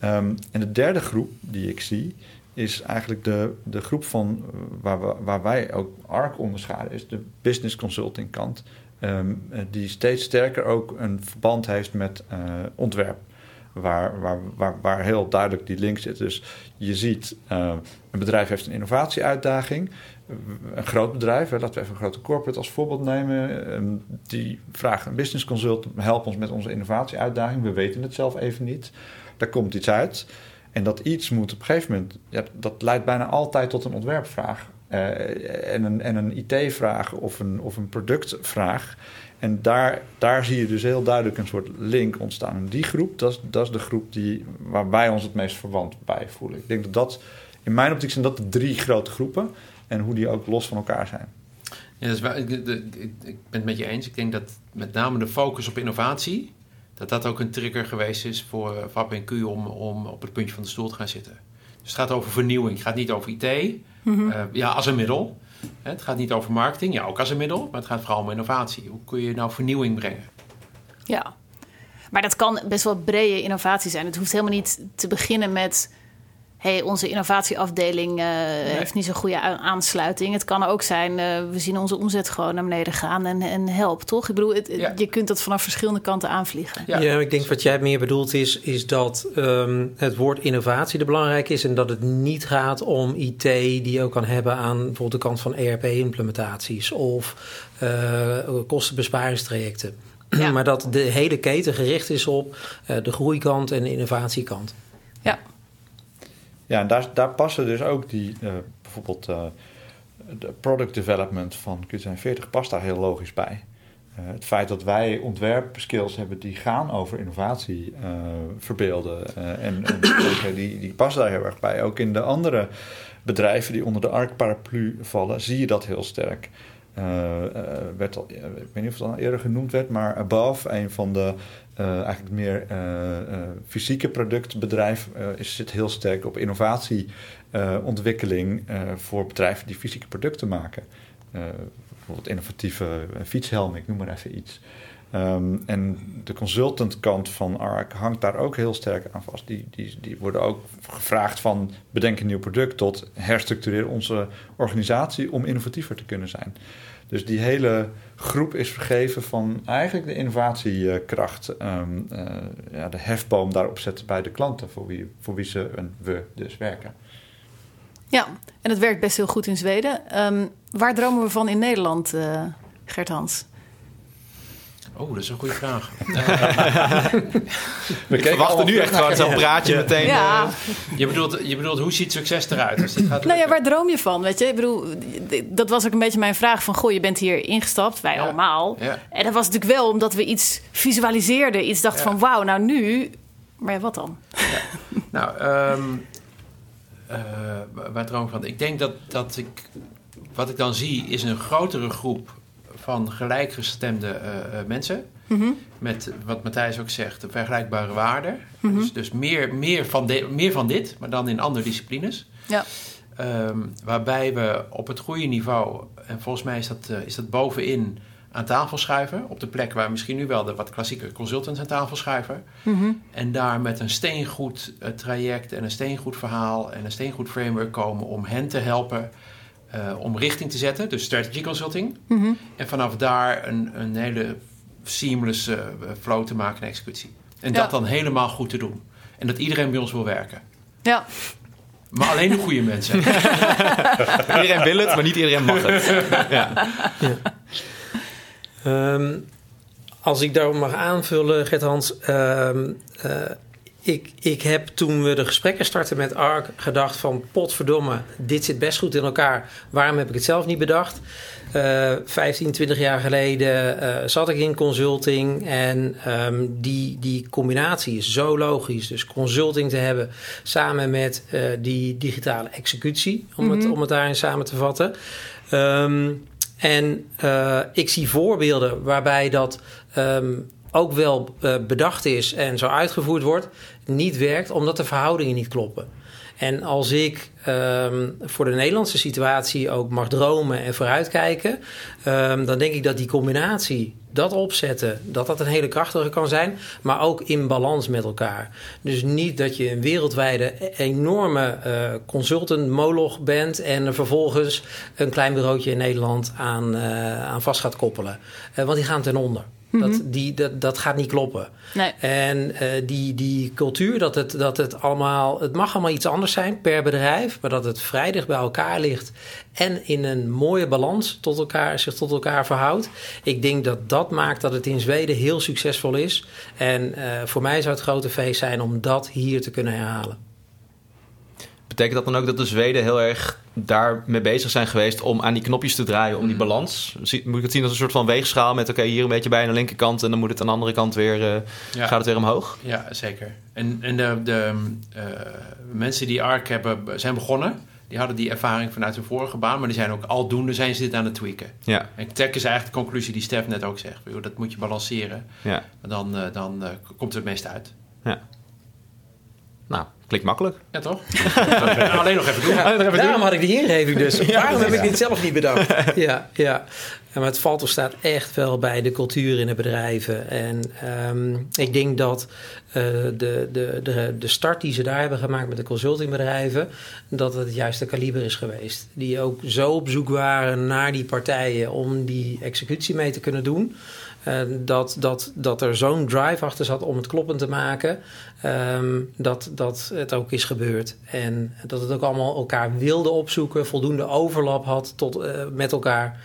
Um, en de derde groep die ik zie is eigenlijk de, de groep van waar, we, waar wij ook ARC onderscheiden, is de business consulting kant. Um, die steeds sterker ook een verband heeft met ontwerp waar, waar, waar, heel duidelijk die link zit. Dus je ziet, uh, een bedrijf heeft een innovatieuitdaging. Een groot bedrijf, hè, laten we even een grote corporate als voorbeeld nemen. Um, die vraagt een business consult, help ons met onze innovatieuitdaging. We weten het zelf even niet. Daar komt iets uit. En dat iets moet op een gegeven moment, ja, dat leidt bijna altijd tot een ontwerpvraag. Uh, en een, en een IT-vraag of een, of een productvraag. En daar, daar zie je dus heel duidelijk een soort link ontstaan. En die groep, dat is, dat is de groep die, waar wij ons het meest verwant bij voelen. Ik denk dat dat, in mijn optiek zijn dat de drie grote groepen. En hoe die ook los van elkaar zijn. Ja, dat is waar, ik, ik, ik, ben het met je eens. Ik denk dat met name de focus op innovatie... dat dat ook een trigger geweest is voor, voor APQ om, om op het puntje van de stoel te gaan zitten. Dus het gaat over vernieuwing. Het gaat niet over IT. Mm-hmm. Uh, ja, als een middel. Het gaat niet over marketing, ja, ook als een middel, maar het gaat vooral om innovatie. Hoe kun je nou vernieuwing brengen? Ja, maar dat kan best wel brede innovatie zijn. Het hoeft helemaal niet te beginnen met hey, onze innovatieafdeling uh, nee. heeft niet zo'n goede aansluiting. Het kan ook zijn, uh, we zien onze omzet gewoon naar beneden gaan en, en help, toch? Ik bedoel, het, ja. je kunt dat vanaf verschillende kanten aanvliegen. Ja, ja ik denk wat jij meer bedoelt is, is dat um, het woord innovatie er belangrijk is... en dat het niet gaat om IT die je ook kan hebben aan bijvoorbeeld de kant van ERP-implementaties... of uh, kostenbesparingstrajecten. Ja. <clears throat> maar dat de hele keten gericht is op de groeikant en de innovatiekant. Ja, ja, en daar, daar passen dus ook die, uh, bijvoorbeeld uh, de product development van Q42 past daar heel logisch bij. Uh, het feit dat wij ontwerpskills hebben die gaan over innovatie verbeelden en, en die, die passen daar heel erg bij. Ook in de andere bedrijven die onder de ARC-paraplu vallen, zie je dat heel sterk. eh, eh, werd ik weet niet of het al eerder genoemd werd, maar Above, een van de uh, eigenlijk meer fysieke productbedrijf, is, zit heel sterk op innovatieontwikkeling voor bedrijven die fysieke producten maken. bijvoorbeeld innovatieve fietshelm, ik noem maar even iets. Ehm, en de consultantkant van ARC hangt daar ook heel sterk aan vast. Die, die, die worden ook gevraagd van bedenk een nieuw product tot herstructureer onze organisatie om innovatiever te kunnen zijn. Dus die hele groep is vergeven van eigenlijk de innovatiekracht, um, uh, ja, de hefboom daarop zetten bij de klanten voor wie, voor wie ze en we dus werken. Ja, en het werkt best heel goed in Zweden. Um, waar dromen we van in Nederland, uh, Gert Hans? Oh, dat is een goede vraag. <laughs> We verwachten nu echt gewoon zo'n praatje meteen. Ja. Uh... Je, bedoelt, je bedoelt, hoe ziet succes eruit? Als dit gaat nou ja, waar droom je van? Weet je? Ik bedoel, dat was ook een beetje mijn vraag van... goh, je bent hier ingestapt, wij allemaal. Ja. En dat was natuurlijk wel omdat we iets visualiseerden. Iets dachten van, wauw, nou nu... Maar ja, wat dan? Nou, um, uh, waar droom ik van? Ik denk dat, dat ik... Wat ik dan zie is een grotere groep van gelijkgestemde uh, mensen. Mhm. Met wat Matthijs ook zegt, vergelijkbare waarden. Mhm. Dus, dus meer, meer, van de, meer van dit, maar dan in andere disciplines. Ja. Um, waarbij we op het goede niveau, en volgens mij is dat, uh, is dat bovenin aan tafel schuiven. Op de plek waar misschien nu wel de wat klassieke consultants aan tafel schuiven. Mhm. En daar met een steengoed traject en een steengoed verhaal en een steengoed framework komen om hen te helpen uh, om richting te zetten, dus strategy consulting. Mhm. En vanaf daar een, een hele seamless uh, flow te maken en executie. En dat dan helemaal goed te doen. En dat iedereen bij ons wil werken. Ja. Maar alleen de goede mensen. <laughs> iedereen wil het, maar niet iedereen mag het. ja. ja. Um, als ik daarop mag aanvullen, Gert-Hans... Um, uh, ik, ik heb toen we de gesprekken startten met ARC gedacht van potverdomme, dit zit best goed in elkaar. Waarom heb ik het zelf niet bedacht? Uh, 15, 20 jaar geleden uh, zat ik in consulting en um, die, die combinatie is zo logisch. Dus consulting te hebben samen met uh, die digitale executie, om, mm -hmm. het, mhm. om het daarin samen te vatten. Um, en ik zie voorbeelden waarbij dat um, ook wel bedacht is en zo uitgevoerd wordt, niet werkt omdat de verhoudingen niet kloppen. En als ik um, voor de Nederlandse situatie ook mag dromen en vooruitkijken, um, dan denk ik dat die combinatie, dat opzetten, dat dat een hele krachtige kan zijn, maar ook in balans met elkaar. Dus niet dat je een wereldwijde enorme uh, consultant-moloch bent en vervolgens een klein bureautje in Nederland aan, uh, aan vast gaat koppelen. Uh, want die gaan ten onder dat, mhm. die, dat, dat gaat niet kloppen. Nee. En uh, die, die cultuur, dat het, dat het allemaal... Het mag allemaal iets anders zijn per bedrijf... maar dat het vrij dicht bij elkaar ligt... en in een mooie balans tot elkaar, zich tot elkaar verhoudt. Ik denk dat dat maakt dat het in Zweden heel succesvol is. En uh, voor mij zou het grote feest zijn om dat hier te kunnen herhalen. Betekent dat dan ook dat de Zweden heel erg daarmee bezig zijn geweest om aan die knopjes te draaien, om die mm. balans? Moet ik het zien als een soort van weegschaal met oké, hier een beetje bij aan de linkerkant en dan moet het aan de andere kant weer, uh, ja. gaat het weer omhoog? Ja, zeker. En, en de, de uh, mensen die ARC hebben, zijn begonnen, die hadden die ervaring vanuit hun vorige baan, maar die zijn ook aldoende zijn ze dit aan het tweaken. Ja. En tech is eigenlijk de conclusie die Stef net ook zegt. Dat moet je balanceren. Ja. Dan, uh, dan komt het het meest uit. Ja. Nou, klinkt makkelijk. Ja, toch? <laughs> Alleen nog even doen. Ja, daarom had ik die ingeving dus. <laughs> Waarom heb ik dit zelf niet bedacht? <laughs> ja, ja. Maar het valt of staat echt wel bij de cultuur in de bedrijven. En um, ik denk dat de, de, de, de start die ze daar hebben gemaakt met de consultingbedrijven... dat het het juiste kaliber is geweest. Die ook zo op zoek waren naar die partijen om die executie mee te kunnen doen... Uh, dat, dat, dat er zo'n drive achter zat om het kloppend te maken, um, dat, dat het ook is gebeurd. En dat het ook allemaal elkaar wilde opzoeken, voldoende overlap had tot, uh, met elkaar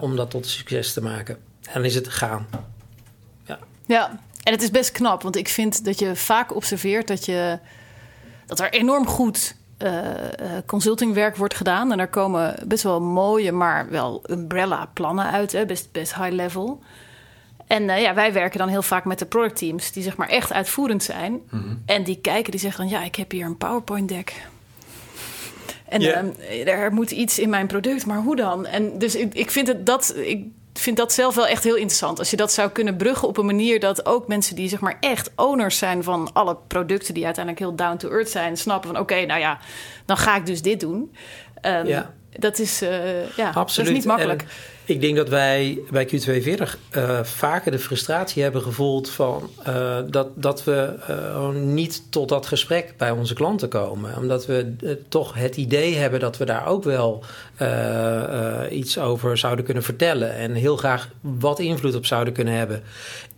om dat tot succes te maken. En dan is het gaan. Ja. ja, en het is best knap, want ik vind dat je vaak observeert dat, je, dat er enorm goed uh, consultingwerk wordt gedaan. En er komen best wel mooie, maar wel umbrella plannen uit, hè? Best, best high level. En uh, ja, wij werken dan heel vaak met de productteams die zeg maar echt uitvoerend zijn. Mm -hmm. En die kijken, die zeggen dan ja, ik heb hier een PowerPoint deck. En ehm, er moet iets in mijn product, maar hoe dan? En dus ik, ik vind het dat. Ik, vind dat zelf wel echt heel interessant. Als je dat zou kunnen bruggen op een manier dat ook mensen die zeg maar echt owners zijn van alle producten die uiteindelijk heel down to earth zijn, snappen van oké, nou ja, dan ga ik dus dit doen. Ehm, Ja. Dat is, eh, ja, Absoluut. dat is niet makkelijk. En ik denk dat wij bij Q42 eh, vaker de frustratie hebben gevoeld van eh, dat, dat we eh, niet tot dat gesprek bij onze klanten komen. Omdat we toch het idee hebben dat we daar ook wel iets over zouden kunnen vertellen. En heel graag wat invloed op zouden kunnen hebben.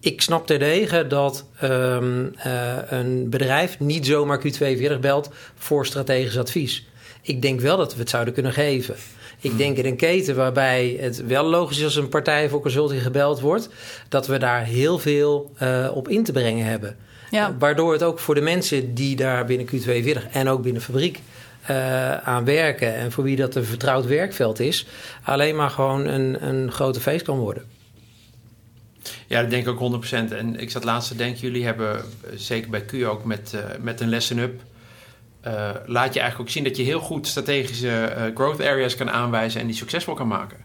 Ik snap terdege dat ehm, eh, een bedrijf niet zomaar Q42 belt voor strategisch advies. Ik denk wel dat we het zouden kunnen geven. Ik denk in een keten waarbij het wel logisch is als een partij voor consulting gebeld wordt, dat we daar heel veel eh, op in te brengen hebben. Ja. Eh, waardoor het ook voor de mensen die daar binnen Q42 en ook binnen fabriek eh, aan werken en voor wie dat een vertrouwd werkveld is, alleen maar gewoon een, een grote feest kan worden. Ja, dat denk ik ook 100%. En ik zat laatst te denken, jullie hebben zeker bij Q ook met, eh, met een lesson up. Laat je eigenlijk ook zien dat je heel goed strategische eh, growth areas kan aanwijzen en die succesvol kan maken.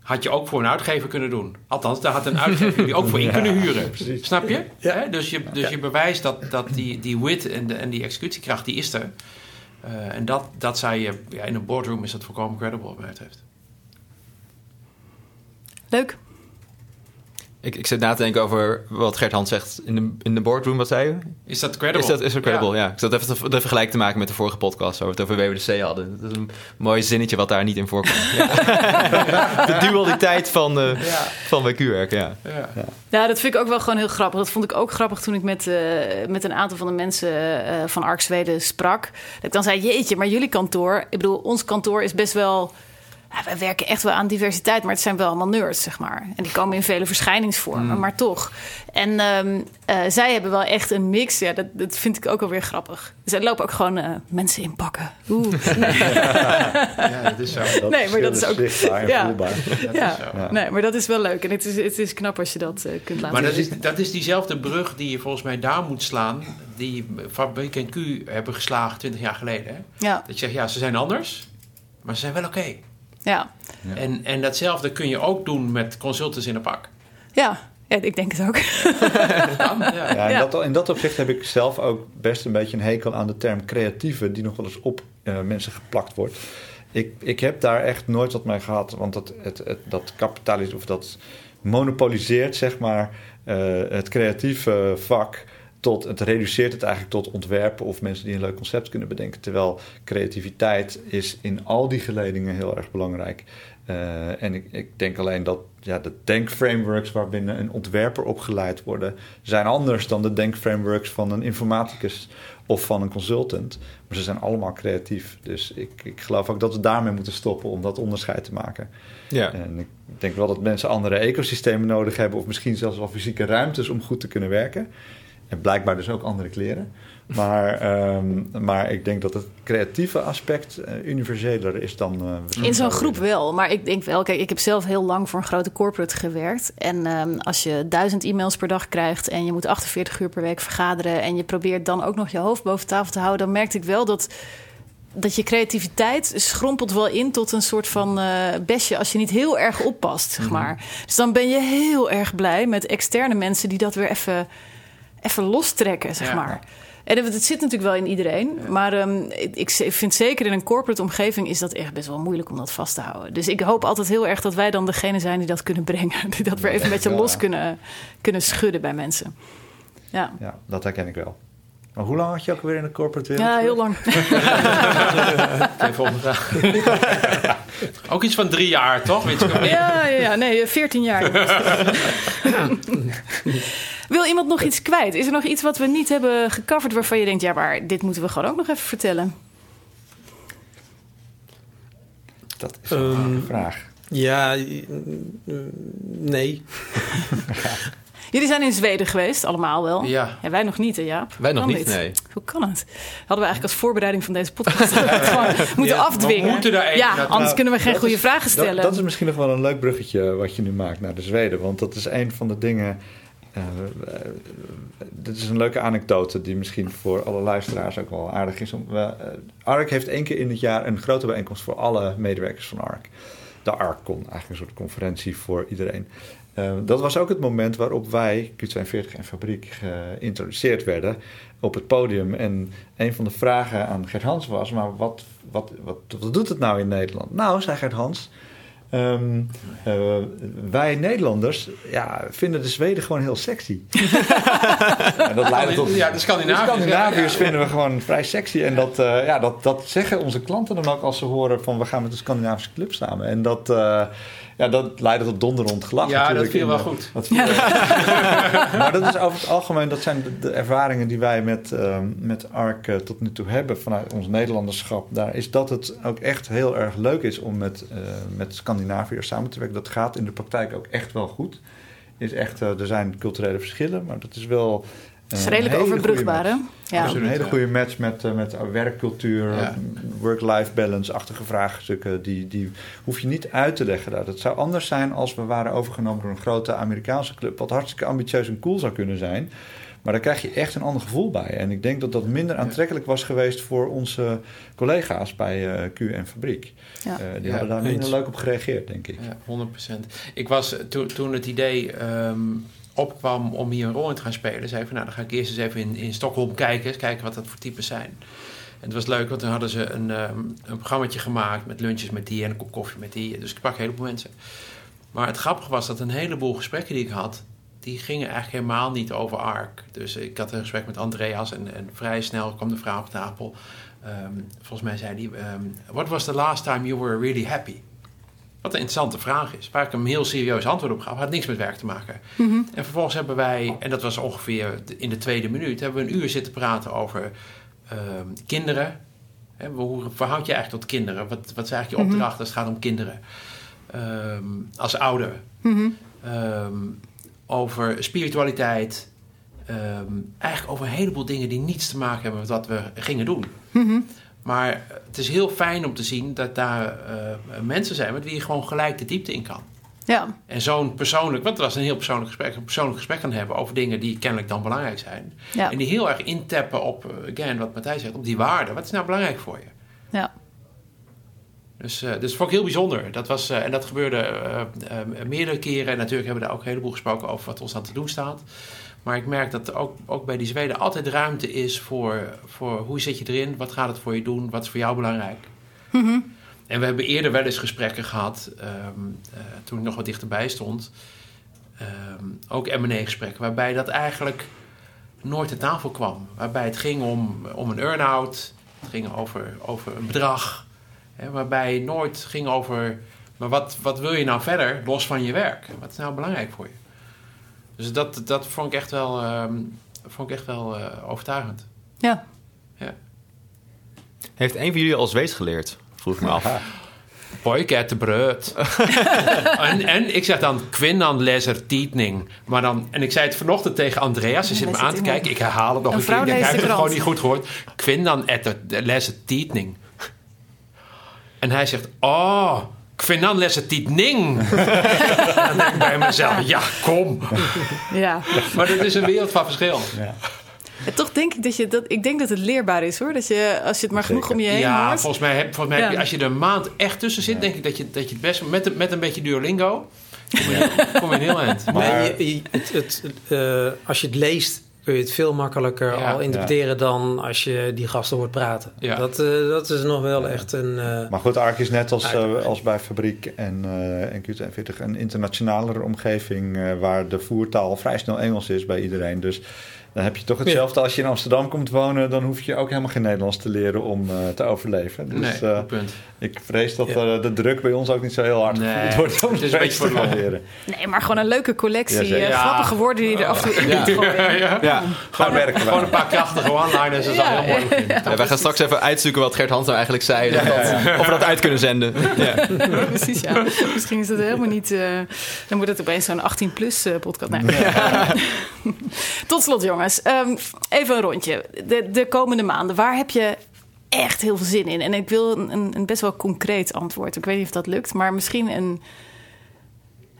Had je ook voor een uitgever kunnen doen. Althans, daar had een uitgever jullie ook voor in kunnen huren. precies. Snap je? Ja. Hè? Dus, je, dus je bewijst dat, dat die, die wit en, de, en die executiekracht, die is er. Eh, en dat, dat zou je, ja, in een boardroom is dat volkomen credible wat mij betreft. Leuk. Ik, ik zit na te denken over wat Gert Hans zegt in de, in de boardroom. Wat zei je? Is dat credible? Is dat, is credible? Ja. Ja. Ik zat even te, de vergelijk te maken met de vorige podcast waar we het over WWDC hadden. Dat is een mooi zinnetje wat daar niet in voorkomt. <laughs> Ja. de dualiteit van, eh van WQ-werken, ja. Ja. Ja, dat vind ik ook wel gewoon heel grappig. Dat vond ik ook grappig toen ik met, eh, met een aantal van de mensen eh, van Ark Zweden sprak. Dat ik dan zei, jeetje, maar jullie kantoor... Ik bedoel, ons kantoor is best wel... Ja, wij werken echt wel aan diversiteit, maar het zijn wel allemaal nerds, zeg maar. En die komen in vele verschijningsvormen, maar toch. En ehm, eh, zij hebben wel echt een mix. Ja, dat, dat vind ik ook alweer grappig. Er lopen ook gewoon eh, mensen in pakken. Oeh. Nee, <laughs> ja, dat is zo. Dat Nee, maar dat is ook- zichtbaar Ja. voelbaar. Dat ja. is zo. Ja. nee, maar dat is wel leuk. En het is, het is knap als je dat eh, kunt laten Maar dat zien. is, dat is diezelfde brug die je volgens mij daar moet slaan. Die Fabriek en Q hebben geslagen 20 jaar geleden. Hè? Ja, Dat je zegt, ja, ze zijn anders, maar ze zijn wel oké. Ja. Ja. En, en datzelfde kun je ook doen met consultants in een pak. Ja, ja, ik denk het ook. <laughs> Ja. Ja, in. Dat, in dat opzicht heb ik zelf ook best een beetje een hekel aan de term creatieve, die nog wel eens op eh, mensen geplakt wordt. Ik, ik heb daar echt nooit wat mee gehad, want dat, het, het, dat kapitaliseert of dat monopoliseert, zeg maar, eh, het creatieve vak. Tot, het reduceert het eigenlijk tot ontwerpen of mensen die een leuk concept kunnen bedenken. Terwijl creativiteit is in al die geledingen heel erg belangrijk. Eh, en ik, ik denk alleen dat ja, de denkframeworks waarbinnen een ontwerper opgeleid worden, zijn anders dan de denkframeworks van een informaticus of van een consultant. Maar ze zijn allemaal creatief. Dus ik, ik geloof ook dat we daarmee moeten stoppen om dat onderscheid te maken. ja. En ik denk wel dat mensen andere ecosystemen nodig hebben, of misschien zelfs wel fysieke ruimtes om goed te kunnen werken. En blijkbaar dus ook andere kleren. Maar, ehm, maar ik denk dat het creatieve aspect eh, universeler is dan. eh, In zo'n groep wel, maar ik denk wel, kijk, ik heb zelf heel lang voor een grote corporate gewerkt. En ehm, als je duizend e-mails per dag krijgt en je moet 48 uur per week vergaderen en je probeert dan ook nog je hoofd boven tafel te houden, dan merkte ik wel dat, dat je creativiteit schrompelt wel in tot een soort van eh, besje als je niet heel erg oppast, zeg maar. Dus dan ben je heel erg blij met externe mensen die dat weer even, even lostrekken, zeg Ja. maar. En het zit natuurlijk wel in iedereen. Maar ehm, ik, ik vind zeker in een corporate omgeving is dat echt best wel moeilijk om dat vast te houden. Dus ik hoop altijd heel erg dat wij dan degene zijn die dat kunnen brengen. <laughs> Die dat weer even een beetje Ja. los kunnen, kunnen schudden bij mensen. Ja, Ja, dat herken ik wel. Maar hoe lang had je ook weer in de corporate wereld? ja heel lang. <laughs> Volgende vraag. <laughs> ook iets van drie jaar, toch? Weet je wel? Ja, ja, ja, nee, 14 jaar. <laughs> Wil iemand nog iets kwijt? Is er nog iets wat we niet hebben gecoverd waarvan je denkt, ja, maar dit moeten we gewoon ook nog even vertellen? Dat is een Ehm, um, vraag. Ja, eh, nee. <laughs> Jullie zijn in Zweden geweest, allemaal wel. Ja. wij nog niet, hè Jaap? Wij nog niet, dit? nee. Hoe kan het? Hadden we eigenlijk als voorbereiding van deze podcast <laughs> gewoon moeten Ja, afdwingen. we moeten daar even ja, anders kunnen we geen Dat goede is- vragen stellen. Dat, dat is misschien nog wel een leuk bruggetje wat je nu maakt naar de Zweden. Want dat is een van de dingen eh, eh, dit is een leuke anekdote die misschien voor alle luisteraars ook wel aardig is. Om, eh, ARC heeft één keer in het jaar een grote bijeenkomst voor alle medewerkers van ARC. De ARCCon, eigenlijk een soort conferentie voor iedereen. Uh, dat was ook het moment waarop wij, Q42 en Fabriek, geïntroduceerd werden op het podium. En een van de vragen aan Gert Hans was: maar wat, wat, wat, wat doet het nou in Nederland? Nou, zei Gert Hans. Um, uh, wij Nederlanders ja, vinden de Zweden gewoon heel sexy. <laughs> en dat leidt tot, ja, de Scandinaviërs, de Scandinaviërs ja, vinden we gewoon vrij sexy. En dat, uh, ja, dat, dat zeggen onze klanten dan ook als ze horen van we gaan met de Scandinavische club samen. En dat, uh, ja, dat leidde tot donderend gelach. Ja, dat viel wel goed. Dat viel, <laughs> maar dat is over het algemeen, dat zijn de, de ervaringen die wij met, uh, met ARC uh, tot nu toe hebben vanuit ons Nederlanderschap. Daar is dat het ook echt heel erg leuk is om met, uh, met Scandinaviërs samen te werken. Dat gaat in de praktijk ook echt wel goed. Is echt, er zijn culturele verschillen, maar dat is wel het is redelijk overbrugbaar, hè? Ja. Dus een hele goede match met, uh, met werkcultuur, ja. work-life balance-achtige vraagstukken. Die, die hoef je niet uit te leggen daar. Dat zou anders zijn als we waren overgenomen door een grote Amerikaanse club. Wat hartstikke ambitieus en cool zou kunnen zijn. Maar daar krijg je echt een ander gevoel bij. En ik denk dat dat minder aantrekkelijk was geweest voor onze collega's bij uh, Q en Fabriek. Ja. Uh, die hadden daar minder leuk op gereageerd, denk ik. Ja, 100%. Ik was to, toen het idee. Um, opkwam om hier een rol in te gaan spelen, zei van nou, dan ga ik eerst eens even in, in Stockholm kijken, kijken wat dat voor types zijn. En het was leuk, want toen hadden ze een, um, een programmaatje gemaakt met lunches met die en een kop koffie met die. Dus ik sprak een heleboel mensen. Maar het grappige was dat een heleboel gesprekken die ik had, die gingen eigenlijk helemaal niet over ARC. Dus ik had een gesprek met Andreas en, en vrij snel kwam de vraag op tafel. Um, volgens mij zei hij, um, what was the last time you were really happy? Wat een interessante vraag is. Waar ik een heel serieus antwoord op gaf. Had niks met werk te maken. Mm -hmm. En vervolgens hebben wij, en dat was ongeveer in de tweede minuut, hebben we een uur zitten praten over uh, kinderen. He, hoe verhoud je eigenlijk tot kinderen? Wat, wat is eigenlijk je opdracht mm -hmm. als het gaat om kinderen? Um, als ouder. Mm -hmm. um, over spiritualiteit. Um, eigenlijk over een heleboel dingen die niets te maken hebben met wat we gingen doen. Maar het is heel fijn om te zien dat daar uh, mensen zijn met wie je gewoon gelijk de diepte in kan. Ja. En zo'n persoonlijk, want het was een heel persoonlijk gesprek, een persoonlijk gesprek kan hebben over dingen die kennelijk dan belangrijk zijn. Ja. En die heel erg intappen op, again, wat Matthijs zegt, op die waarden. Wat is nou belangrijk voor je? Ja. Dus, uh, dus dat vond ik heel bijzonder. Dat was, uh, en dat gebeurde uh, meerdere keren. En natuurlijk hebben we daar ook een heleboel gesproken over wat ons aan te doen staat. Maar ik merk dat er ook, ook bij die Zweden altijd ruimte is voor, voor hoe zit je erin, wat gaat het voor je doen, wat is voor jou belangrijk. Mm -hmm. En we hebben eerder wel eens gesprekken gehad, um, uh, toen ik nog wat dichterbij stond, um, ook M&A-gesprekken, waarbij dat eigenlijk nooit ter tafel kwam. Waarbij het ging om, om een earn-out, het ging over, over een bedrag, hè, waarbij het nooit ging over, maar wat, wat wil je nou verder, los van je werk? Wat is nou belangrijk voor je? Dus dat, dat vond ik echt wel, um, vond ik echt wel uh, overtuigend. Ja. ja. Heeft een van jullie al Zweeds geleerd? Vroeg ik me af. <laughs> Pojkettebröd. <laughs> en, en ik zeg dan kvinnan lezer tidning. Maar dan, en ik zei het vanochtend tegen Andreas. Hij zit me aan te kijken. Ik herhaal het nog een, een keer. Ik heb het gewoon niet goed gehoord. Kvinnan lezer tidning. En hij zegt, oh... Ik vind dan les het tidning. <laughs> dan denk ik bij mezelf, ja, kom. Ja. Maar dat is een wereld van verschil. Ja. En toch denk ik dat je dat. Ik denk dat het leerbaar is hoor. Dat je als je het maar genoeg om je heen Ja, hoort. volgens mij, heb, volgens mij Ja. als je er een maand echt tussen zit, denk ik dat je, dat je het best met, een- met een beetje Duolingo. <laughs> Kom je, kom je een heel eind. Maar- Nee, je- je- het, het, eh, als je het leest, kun je het veel makkelijker Ja. al interpreteren dan als je die gasten hoort praten. Ja. Dat, eh, dat is nog wel echt een. eh, Maar goed, ARC is net als, eh, als bij Fabriek en, eh en Q42 een internationalere omgeving eh, waar de voertaal vrij snel Engels is bij iedereen. Dus dan heb je toch hetzelfde als je in Amsterdam komt wonen. Dan hoef je ook helemaal geen Nederlands te leren om eh, te overleven. Dus nee, eh, punt. ik vrees dat Ja. eh, de druk bij ons ook niet zo heel hard Nee, gevoeld wordt om het is een beetje te gaan leren. Nee, maar gewoon een leuke collectie. Ja, zeker. Ja. Grappige woorden die je er af en toe in Ja. Gewoon werken Gewoon een paar krachtige one-liners, dat is Ja, al heel mooi. ja, Ja, wij gaan straks even uitzoeken wat Gert Hans nou eigenlijk zei. dat- Of we dat uit kunnen zenden. <laughs> Ja. Precies, ja. Misschien is dat helemaal niet... eh, dan moet het opeens zo'n 18-plus podcast. Nee. <laughs> Tot slot, jongens. Ehm, even een rondje. De, de komende maanden, waar heb je echt heel veel zin in? En ik wil een, een, best wel concreet antwoord. Ik weet niet of dat lukt, maar misschien een...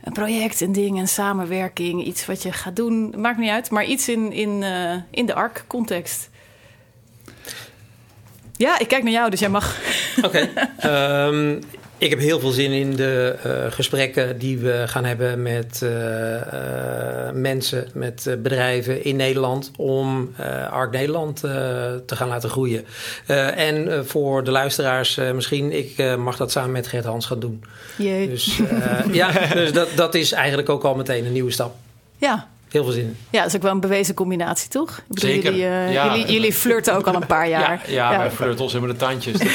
een project, een ding, een samenwerking, iets wat je gaat doen. Maakt niet uit, maar iets in, in, eh, in de ARC-context. Ja, ik kijk naar jou, dus jij mag. Oké. <laughs> Ehm, ik heb heel veel zin in de uh, gesprekken die we gaan hebben met uh, uh, mensen, met bedrijven in Nederland om ARC Nederland te gaan laten groeien. en voor de luisteraars misschien, ik mag dat samen met Gert Hans gaan doen. Jee. Dus, ja, <laughs> dus dat, dat is eigenlijk ook al meteen een nieuwe stap. Ja, Heel veel zin in. Ja, dat is ook wel een bewezen combinatie, toch? Ik bedoel, Zeker. Jullie, uh, Ja. jullie, jullie flirten ook al een paar jaar. Ja, ja, wij flirten ons helemaal de tandjes. <laughs>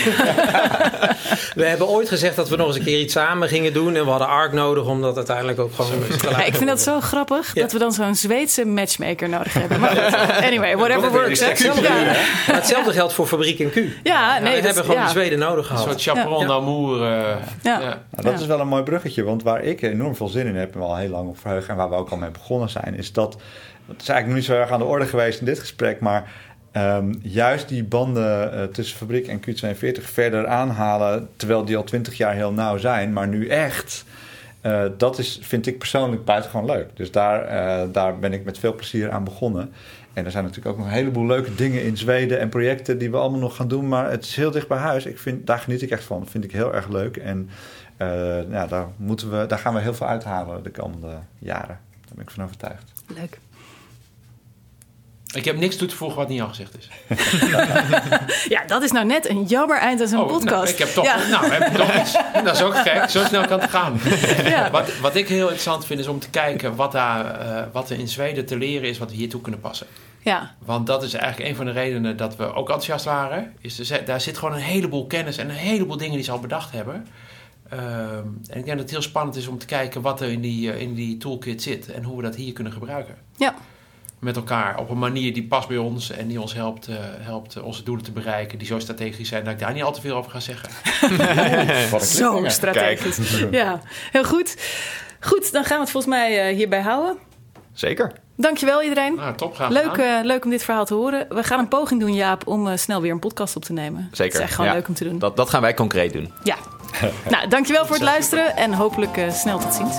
We hebben ooit gezegd dat we nog eens een keer iets samen gingen doen. En we hadden ARC nodig om dat uiteindelijk ook gewoon te laten Ja, ik vind dat zo grappig Ja. dat we dan zo'n Zweedse matchmaker nodig hebben. Maar goed, anyway, whatever works. Maar hetzelfde geldt voor Fabriek en Q. ja nee, we dat- hebben gewoon ja. de Zweden nodig Een gehad. soort chaperon Ja. d'amour. eh, Ja. ja. Nou, dat Ja. is wel een mooi bruggetje, want waar ik enorm veel zin in heb en al heel lang op verheug en waar we ook al mee begonnen zijn, is dat, het is eigenlijk nog niet zo erg aan de orde geweest in dit gesprek, maar ehm, juist die banden eh, tussen Fabriek en Q42 verder aanhalen, terwijl die al twintig jaar heel nauw zijn, maar nu echt, eh, dat is, vind ik persoonlijk buitengewoon leuk. Dus daar, eh, daar ben ik met veel plezier aan begonnen. En er zijn natuurlijk ook nog een heleboel leuke dingen in Zweden en projecten die we allemaal nog gaan doen. Maar het is heel dicht bij huis. Ik vind, daar geniet ik echt van. Dat vind ik heel erg leuk. En ja, daar, moeten we, daar gaan we heel veel uithalen de komende jaren. Daar ben ik van overtuigd. Leuk. Ik heb niks toe te voegen wat niet al gezegd is. <laughs> Ja, dat is nou net een jammer eind aan zo'n Oh, podcast. Nou, ik heb toch, Ja. nou, heb toch <laughs> iets. Dat is ook gek. Zo snel kan het gaan. Ja. Wat, wat ik heel interessant vind is om te kijken wat, daar, eh, wat er in Zweden te leren is wat we hiertoe kunnen passen. Ja, Want dat is eigenlijk een van de redenen dat we ook enthousiast waren. Is er, daar zit gewoon een heleboel kennis en een heleboel dingen die ze al bedacht hebben. Ehm, en ik denk dat het heel spannend is om te kijken wat er in die, eh, in die toolkit zit en hoe we dat hier kunnen gebruiken. ja. Met elkaar op een manier die past bij ons en die ons helpt, eh, helpt eh, onze doelen te bereiken, die zo strategisch zijn dat ik daar niet al te veel over ga zeggen. <laughs> Zo strategisch. Ja, heel goed. Goed, dan gaan we het volgens mij eh, hierbij houden. Zeker. Dankjewel iedereen. Nou, top, graag Leuk, eh, leuk om dit verhaal te horen. We gaan een poging doen, Jaap, om eh, snel weer een podcast op te nemen. Zeker. Het is echt gewoon Ja. leuk om te doen. Dat, dat gaan wij concreet doen. Ja. <laughs> nou, dankjewel voor het luisteren en hopelijk eh, snel tot ziens.